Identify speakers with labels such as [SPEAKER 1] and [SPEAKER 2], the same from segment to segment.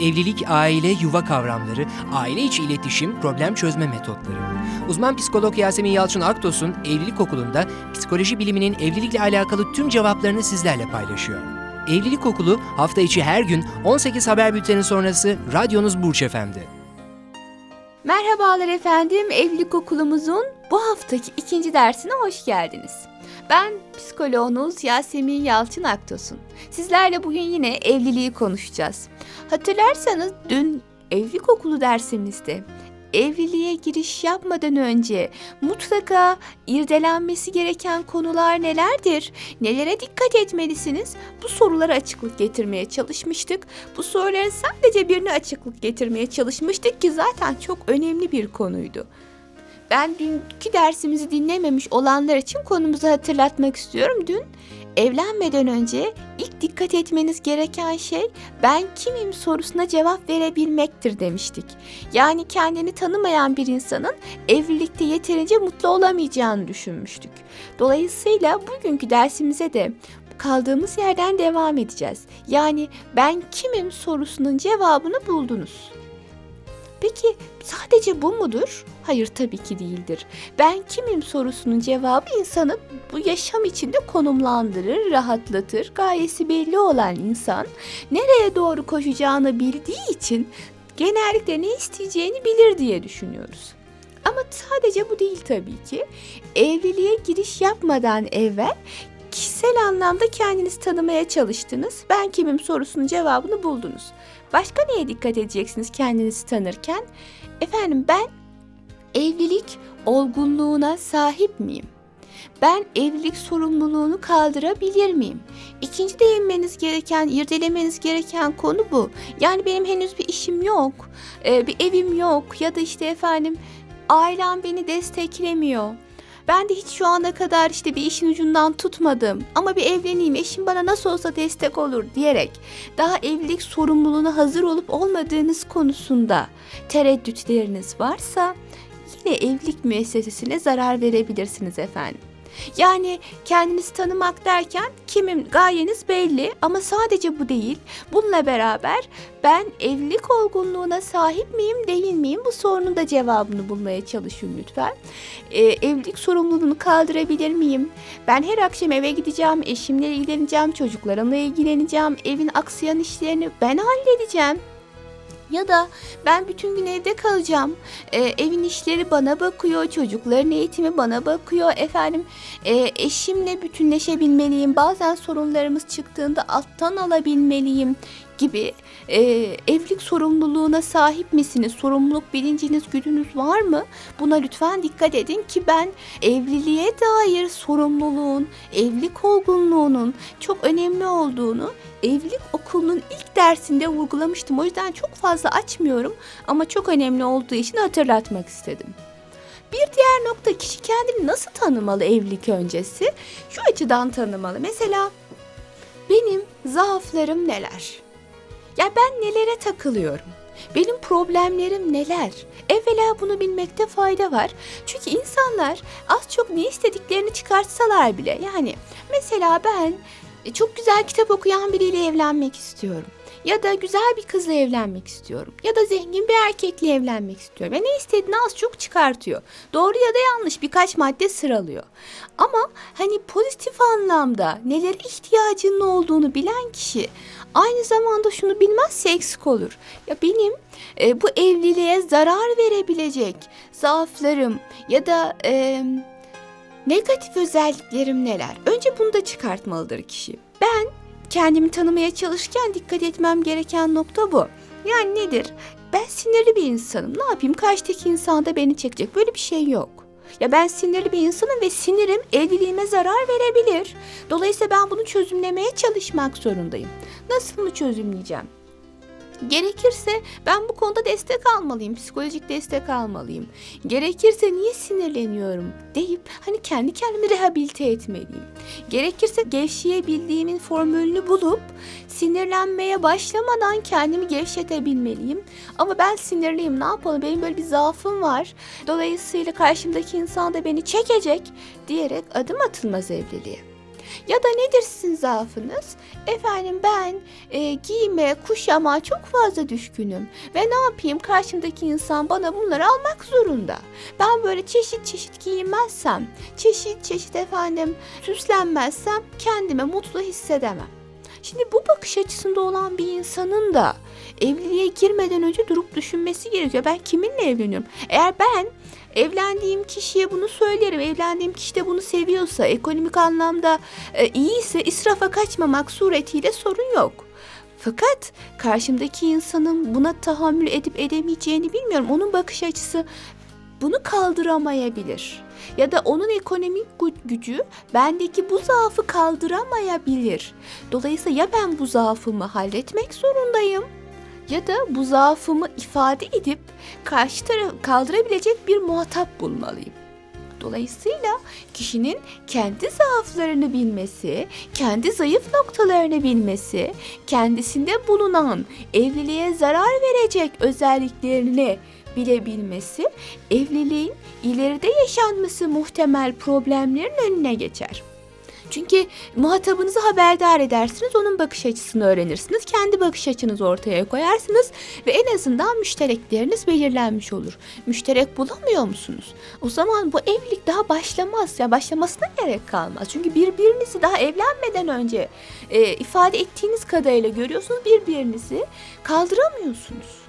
[SPEAKER 1] Evlilik, aile, yuva kavramları, aile içi iletişim, problem çözme metotları. Uzman psikolog Yasemin Yalçın Aktos'un Evlilik Okulu'nda psikoloji biliminin evlilikle alakalı tüm cevaplarını sizlerle paylaşıyor. Evlilik Okulu hafta içi her gün 18 haber bülteni sonrası radyonuz Burç Efendi.
[SPEAKER 2] Merhabalar efendim, evlilik okulumuzun bu haftaki ikinci dersine hoş geldiniz. Ben psikoloğunuz Yasemin Yalçın Aktos'un. Sizlerle bugün yine evliliği konuşacağız. Hatırlarsanız dün evlilik okulu dersimizde evliliğe giriş yapmadan önce mutlaka irdelenmesi gereken konular nelerdir? Nelere dikkat etmelisiniz? Bu sorulara açıklık getirmeye çalışmıştık. Bu soruların sadece birine açıklık getirmeye çalışmıştık ki zaten çok önemli bir konuydu. Ben dünkü dersimizi dinlememiş olanlar için konumuzu hatırlatmak istiyorum. Dün evlenmeden önce ilk dikkat etmeniz gereken şey ben kimim sorusuna cevap verebilmektir demiştik. Yani kendini tanımayan bir insanın evlilikte yeterince mutlu olamayacağını düşünmüştük. Dolayısıyla bugünkü dersimize de kaldığımız yerden devam edeceğiz. Yani ben kimim sorusunun cevabını buldunuz. Peki sadece bu mudur? Hayır tabii ki değildir. Ben kimim sorusunun cevabı insanı bu yaşam içinde konumlandırır, rahatlatır. Gayesi belli olan insan nereye doğru koşacağını bildiği için genellikle ne isteyeceğini bilir diye düşünüyoruz. Ama sadece bu değil tabii ki. Evliliğe giriş yapmadan evvel kişisel anlamda kendinizi tanımaya çalıştınız. Ben kimim sorusunun cevabını buldunuz. Başka neye dikkat edeceksiniz kendinizi tanırken? Efendim ben evlilik olgunluğuna sahip miyim? Ben evlilik sorumluluğunu kaldırabilir miyim? İkinci değinmeniz gereken, irdelemeniz gereken konu bu. Yani benim henüz bir işim yok, e, bir evim yok ya da işte efendim ailem beni desteklemiyor. Ben de hiç şu ana kadar işte bir işin ucundan tutmadım ama bir evleneyim eşim bana nasıl olsa destek olur diyerek daha evlilik sorumluluğuna hazır olup olmadığınız konusunda tereddütleriniz varsa yine evlilik müessesesine zarar verebilirsiniz efendim. Yani kendinizi tanımak derken kimim gayeniz belli ama sadece bu değil. Bununla beraber ben evlilik olgunluğuna sahip miyim değil miyim bu sorunun da cevabını bulmaya çalışın lütfen. Ee, evlilik sorumluluğunu kaldırabilir miyim? Ben her akşam eve gideceğim, eşimle ilgileneceğim, çocuklarımla ilgileneceğim, evin aksayan işlerini ben halledeceğim. Ya da ben bütün gün evde kalacağım. E, evin işleri bana bakıyor, çocukların eğitimi bana bakıyor. Efendim e, eşimle bütünleşebilmeliyim. Bazen sorunlarımız çıktığında alttan alabilmeliyim gibi e, evlilik sorumluluğuna sahip misiniz? Sorumluluk bilinciniz, güdünüz var mı? Buna lütfen dikkat edin ki ben evliliğe dair sorumluluğun, evlilik olgunluğunun çok önemli olduğunu evlilik okulunun ilk dersinde vurgulamıştım. O yüzden çok fazla açmıyorum ama çok önemli olduğu için hatırlatmak istedim. Bir diğer nokta kişi kendini nasıl tanımalı evlilik öncesi? Şu açıdan tanımalı. Mesela benim zaaflarım neler? Ya ben nelere takılıyorum? Benim problemlerim neler? Evvela bunu bilmekte fayda var. Çünkü insanlar az çok ne istediklerini çıkartsalar bile yani mesela ben e, çok güzel kitap okuyan biriyle evlenmek istiyorum. Ya da güzel bir kızla evlenmek istiyorum. Ya da zengin bir erkekle evlenmek istiyorum. Ve ne istediğini az çok çıkartıyor. Doğru ya da yanlış birkaç madde sıralıyor. Ama hani pozitif anlamda nelere ihtiyacının olduğunu bilen kişi aynı zamanda şunu bilmezse eksik olur. Ya benim e, bu evliliğe zarar verebilecek zaaflarım ya da e, negatif özelliklerim neler? Önce bunu da çıkartmalıdır kişi. Ben kendimi tanımaya çalışırken dikkat etmem gereken nokta bu. Yani nedir? Ben sinirli bir insanım. Ne yapayım? Karşıdaki insan da beni çekecek. Böyle bir şey yok. Ya ben sinirli bir insanım ve sinirim evliliğime zarar verebilir. Dolayısıyla ben bunu çözümlemeye çalışmak zorundayım. Nasıl mı çözümleyeceğim? Gerekirse ben bu konuda destek almalıyım, psikolojik destek almalıyım. Gerekirse niye sinirleniyorum deyip hani kendi kendimi rehabilite etmeliyim. Gerekirse gevşeyebildiğimin formülünü bulup sinirlenmeye başlamadan kendimi gevşetebilmeliyim. Ama ben sinirliyim ne yapalım benim böyle bir zaafım var. Dolayısıyla karşımdaki insan da beni çekecek diyerek adım atılmaz evliliğe. Ya da nedir sizin zaafınız? Efendim ben e, giyime, kuşama çok fazla düşkünüm. Ve ne yapayım karşımdaki insan bana bunları almak zorunda. Ben böyle çeşit çeşit giyinmezsem, çeşit çeşit efendim süslenmezsem kendime mutlu hissedemem. Şimdi bu bakış açısında olan bir insanın da evliliğe girmeden önce durup düşünmesi gerekiyor. Ben kiminle evleniyorum? Eğer ben evlendiğim kişiye bunu söylerim. Evlendiğim kişi de bunu seviyorsa, ekonomik anlamda e, iyiyse israfa kaçmamak suretiyle sorun yok. Fakat karşımdaki insanın buna tahammül edip edemeyeceğini bilmiyorum. Onun bakış açısı bunu kaldıramayabilir. Ya da onun ekonomik gü- gücü bendeki bu zaafı kaldıramayabilir. Dolayısıyla ya ben bu zaafımı halletmek zorundayım ya da bu zaafımı ifade edip karşı tarafı kaldırabilecek bir muhatap bulmalıyım. Dolayısıyla kişinin kendi zaaflarını bilmesi, kendi zayıf noktalarını bilmesi, kendisinde bulunan evliliğe zarar verecek özelliklerini bilebilmesi, evliliğin ileride yaşanması muhtemel problemlerin önüne geçer. Çünkü muhatabınızı haberdar edersiniz, onun bakış açısını öğrenirsiniz, kendi bakış açınızı ortaya koyarsınız ve en azından müşterekleriniz belirlenmiş olur. Müşterek bulamıyor musunuz? O zaman bu evlilik daha başlamaz ya başlamasına gerek kalmaz. Çünkü birbirinizi daha evlenmeden önce e, ifade ettiğiniz kadarıyla görüyorsunuz birbirinizi kaldıramıyorsunuz.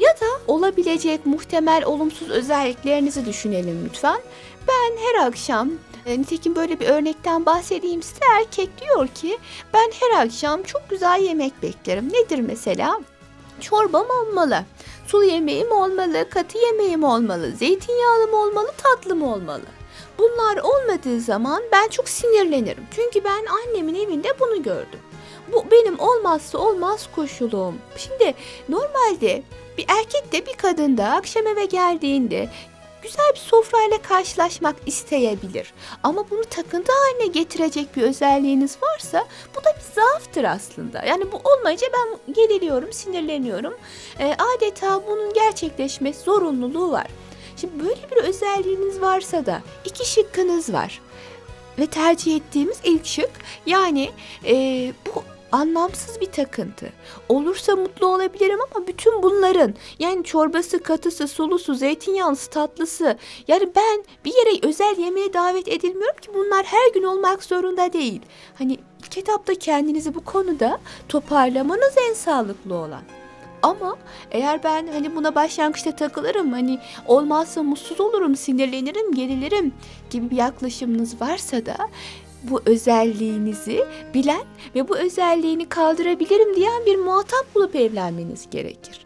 [SPEAKER 2] Ya da olabilecek muhtemel olumsuz özelliklerinizi düşünelim lütfen. Ben her akşam nitekim böyle bir örnekten bahsedeyim size. Erkek diyor ki ben her akşam çok güzel yemek beklerim. Nedir mesela? Çorbam olmalı. Sulu yemeğim olmalı, katı yemeğim olmalı, zeytinyağlı mı olmalı, tatlı mı olmalı? Bunlar olmadığı zaman ben çok sinirlenirim. Çünkü ben annemin evinde bunu gördüm. Bu benim olmazsa olmaz koşulum. Şimdi normalde bir erkek de bir kadın da akşam eve geldiğinde güzel bir sofrayla karşılaşmak isteyebilir. Ama bunu takıntı haline getirecek bir özelliğiniz varsa bu da bir zaaftır aslında. Yani bu olmayınca ben geriliyorum, sinirleniyorum. Ee, adeta bunun gerçekleşmesi zorunluluğu var. Şimdi böyle bir özelliğiniz varsa da iki şıkkınız var. Ve tercih ettiğimiz ilk şık yani ee, bu anlamsız bir takıntı. Olursa mutlu olabilirim ama bütün bunların yani çorbası, katısı, sulusu, zeytinyağlısı, tatlısı yani ben bir yere özel yemeğe davet edilmiyorum ki bunlar her gün olmak zorunda değil. Hani kitapta kendinizi bu konuda toparlamanız en sağlıklı olan. Ama eğer ben hani buna başlangıçta takılırım hani olmazsa mutsuz olurum, sinirlenirim, gerilirim gibi bir yaklaşımınız varsa da bu özelliğinizi bilen ve bu özelliğini kaldırabilirim diyen bir muhatap bulup evlenmeniz gerekir.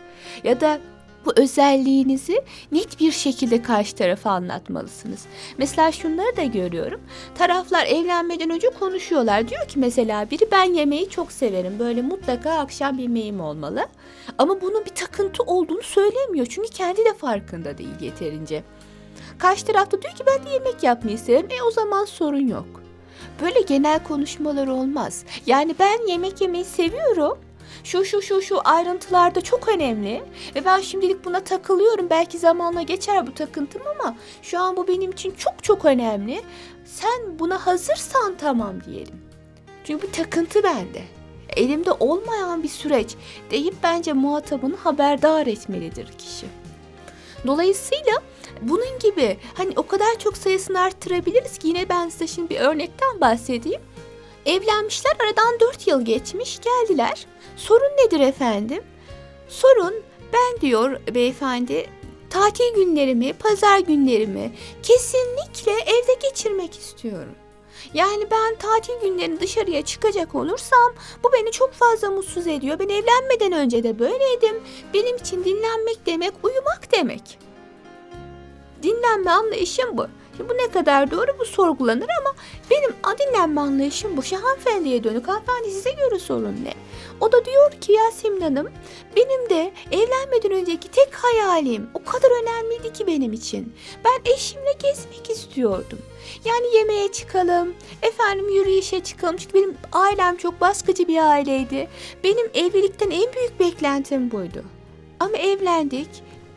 [SPEAKER 2] Ya da bu özelliğinizi net bir şekilde karşı tarafa anlatmalısınız. Mesela şunları da görüyorum. Taraflar evlenmeden önce konuşuyorlar. Diyor ki mesela biri ben yemeği çok severim. Böyle mutlaka akşam yemeğim olmalı. Ama bunun bir takıntı olduğunu söylemiyor. Çünkü kendi de farkında değil yeterince. Karşı tarafta diyor ki ben de yemek yapmayı severim. E o zaman sorun yok. Böyle genel konuşmalar olmaz. Yani ben yemek yemeyi seviyorum. Şu şu şu şu ayrıntılarda çok önemli ve ben şimdilik buna takılıyorum. Belki zamanla geçer bu takıntım ama şu an bu benim için çok çok önemli. Sen buna hazırsan tamam diyelim. Çünkü bu takıntı bende. Elimde olmayan bir süreç deyip bence muhatabını haberdar etmelidir kişi. Dolayısıyla bunun gibi hani o kadar çok sayısını arttırabiliriz ki yine ben size şimdi bir örnekten bahsedeyim. Evlenmişler aradan 4 yıl geçmiş geldiler. Sorun nedir efendim? Sorun ben diyor beyefendi tatil günlerimi, pazar günlerimi kesinlikle evde geçirmek istiyorum. Yani ben tatil günlerini dışarıya çıkacak olursam bu beni çok fazla mutsuz ediyor. Ben evlenmeden önce de böyleydim. Benim için dinlenmek demek uyumak demek. Dinlenme anlayışım bu. Şimdi bu ne kadar doğru bu sorgulanır ama benim dinlenme anlayışım bu. Hanımefendiye dönük hanımefendi size göre sorun ne? O da diyor ki Yasemin Hanım benim de evlenmeden önceki tek hayalim o kadar önemliydi ki benim için. Ben eşimle gezmek istiyordum. Yani yemeğe çıkalım, efendim yürüyüşe çıkalım. Çünkü benim ailem çok baskıcı bir aileydi. Benim evlilikten en büyük beklentim buydu. Ama evlendik.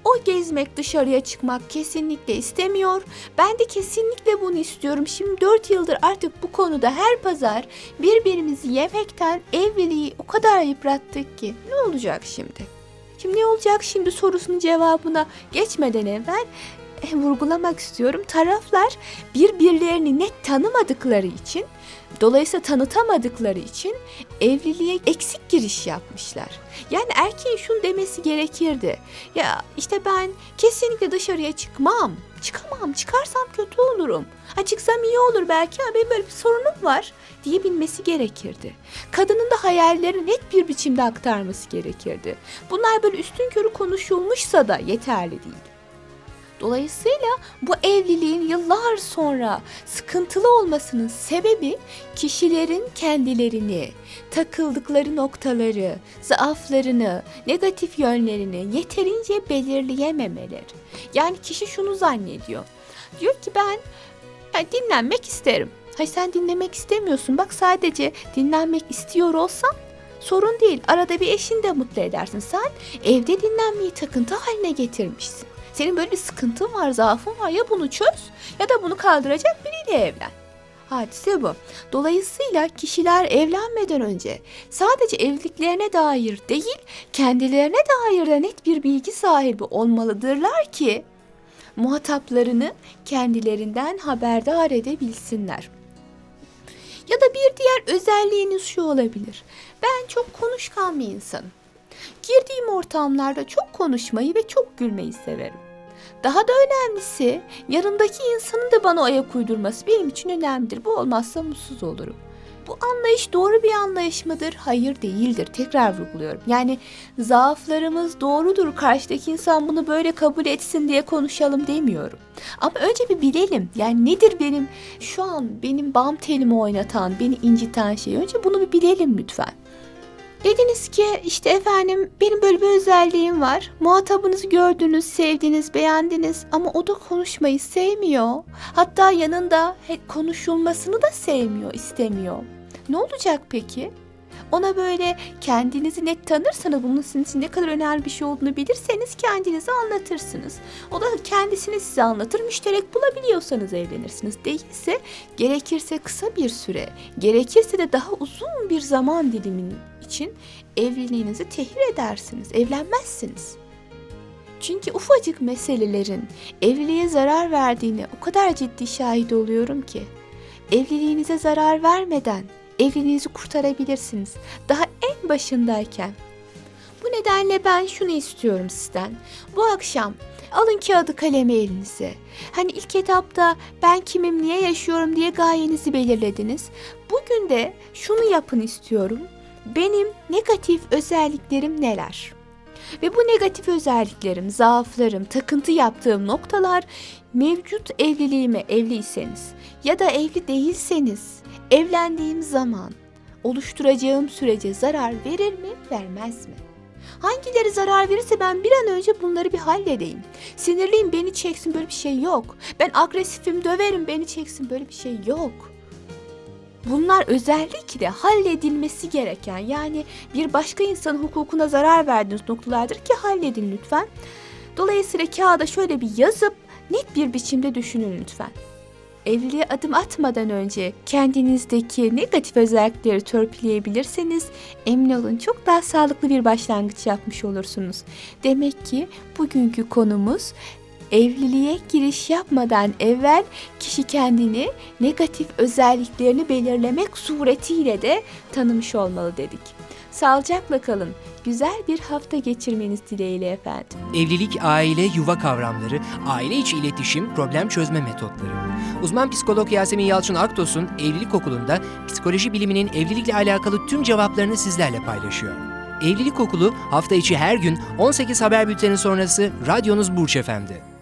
[SPEAKER 2] O gezmek, dışarıya çıkmak kesinlikle istemiyor. Ben de kesinlikle bunu istiyorum. Şimdi 4 yıldır artık bu konuda her pazar birbirimizi yemekten evliliği o kadar yıprattık ki. Ne olacak şimdi? Şimdi ne olacak şimdi sorusunun cevabına geçmeden evvel vurgulamak istiyorum. Taraflar birbirlerini net tanımadıkları için, dolayısıyla tanıtamadıkları için evliliğe eksik giriş yapmışlar. Yani erkeğin şunu demesi gerekirdi. Ya işte ben kesinlikle dışarıya çıkmam. Çıkamam. Çıkarsam kötü olurum. Ha çıksam iyi olur belki ama benim böyle bir sorunum var diyebilmesi gerekirdi. Kadının da hayalleri net bir biçimde aktarması gerekirdi. Bunlar böyle üstün körü konuşulmuşsa da yeterli değil. Dolayısıyla bu evliliğin yıllar sonra sıkıntılı olmasının sebebi kişilerin kendilerini, takıldıkları noktaları, zaaflarını, negatif yönlerini yeterince belirleyememeleri. Yani kişi şunu zannediyor. Diyor ki ben yani dinlenmek isterim. Hayır sen dinlemek istemiyorsun. Bak sadece dinlenmek istiyor olsan sorun değil. Arada bir eşini de mutlu edersin. Sen evde dinlenmeyi takıntı haline getirmişsin. Senin böyle bir sıkıntın var, zaafın var. Ya bunu çöz ya da bunu kaldıracak biriyle evlen. Hadise bu. Dolayısıyla kişiler evlenmeden önce sadece evliliklerine dair değil, kendilerine dair de net bir bilgi sahibi olmalıdırlar ki muhataplarını kendilerinden haberdar edebilsinler. Ya da bir diğer özelliğiniz şu olabilir. Ben çok konuşkan bir insanım. Girdiğim ortamlarda çok konuşmayı ve çok gülmeyi severim. Daha da önemlisi yanımdaki insanın da bana ayak uydurması benim için önemlidir. Bu olmazsa mutsuz olurum. Bu anlayış doğru bir anlayış mıdır? Hayır değildir. Tekrar vurguluyorum. Yani zaaflarımız doğrudur. Karşıdaki insan bunu böyle kabul etsin diye konuşalım demiyorum. Ama önce bir bilelim. Yani nedir benim şu an benim bam telimi oynatan, beni inciten şey? Önce bunu bir bilelim lütfen. Dediniz ki işte efendim benim böyle bir özelliğim var. Muhatabınızı gördünüz, sevdiniz, beğendiniz ama o da konuşmayı sevmiyor. Hatta yanında konuşulmasını da sevmiyor, istemiyor. Ne olacak peki? Ona böyle kendinizi net tanırsanız bunun sizin için ne kadar önemli bir şey olduğunu bilirseniz kendinizi anlatırsınız. O da kendisini size anlatır. Müşterek bulabiliyorsanız evlenirsiniz. Değilse gerekirse kısa bir süre, gerekirse de daha uzun bir zaman dilimin için evliliğinizi tehir edersiniz. Evlenmezsiniz. Çünkü ufacık meselelerin evliliğe zarar verdiğini o kadar ciddi şahit oluyorum ki evliliğinize zarar vermeden evliliğinizi kurtarabilirsiniz. Daha en başındayken. Bu nedenle ben şunu istiyorum sizden. Bu akşam alın kağıdı kalemi elinize. Hani ilk etapta ben kimim, niye yaşıyorum diye gayenizi belirlediniz. Bugün de şunu yapın istiyorum. Benim negatif özelliklerim neler? Ve bu negatif özelliklerim, zaaflarım, takıntı yaptığım noktalar mevcut evliliğime evliyseniz ya da evli değilseniz evlendiğim zaman oluşturacağım sürece zarar verir mi, vermez mi? Hangileri zarar verirse ben bir an önce bunları bir halledeyim. Sinirliyim beni çeksin böyle bir şey yok. Ben agresifim döverim beni çeksin böyle bir şey yok. Bunlar özellikle halledilmesi gereken yani bir başka insanın hukukuna zarar verdiğiniz noktalardır ki halledin lütfen. Dolayısıyla kağıda şöyle bir yazıp net bir biçimde düşünün lütfen. Evliliğe adım atmadan önce kendinizdeki negatif özellikleri törpüleyebilirseniz emin olun çok daha sağlıklı bir başlangıç yapmış olursunuz. Demek ki bugünkü konumuz evliliğe giriş yapmadan evvel kişi kendini negatif özelliklerini belirlemek suretiyle de tanımış olmalı dedik. Sağlıcakla kalın. Güzel bir hafta geçirmeniz dileğiyle efendim.
[SPEAKER 1] Evlilik, aile, yuva kavramları, aile içi iletişim, problem çözme metotları. Uzman psikolog Yasemin Yalçın Aktos'un Evlilik Okulu'nda psikoloji biliminin evlilikle alakalı tüm cevaplarını sizlerle paylaşıyor. Evlilik Okulu hafta içi her gün 18 haber bülteni sonrası radyonuz Burç Efendi.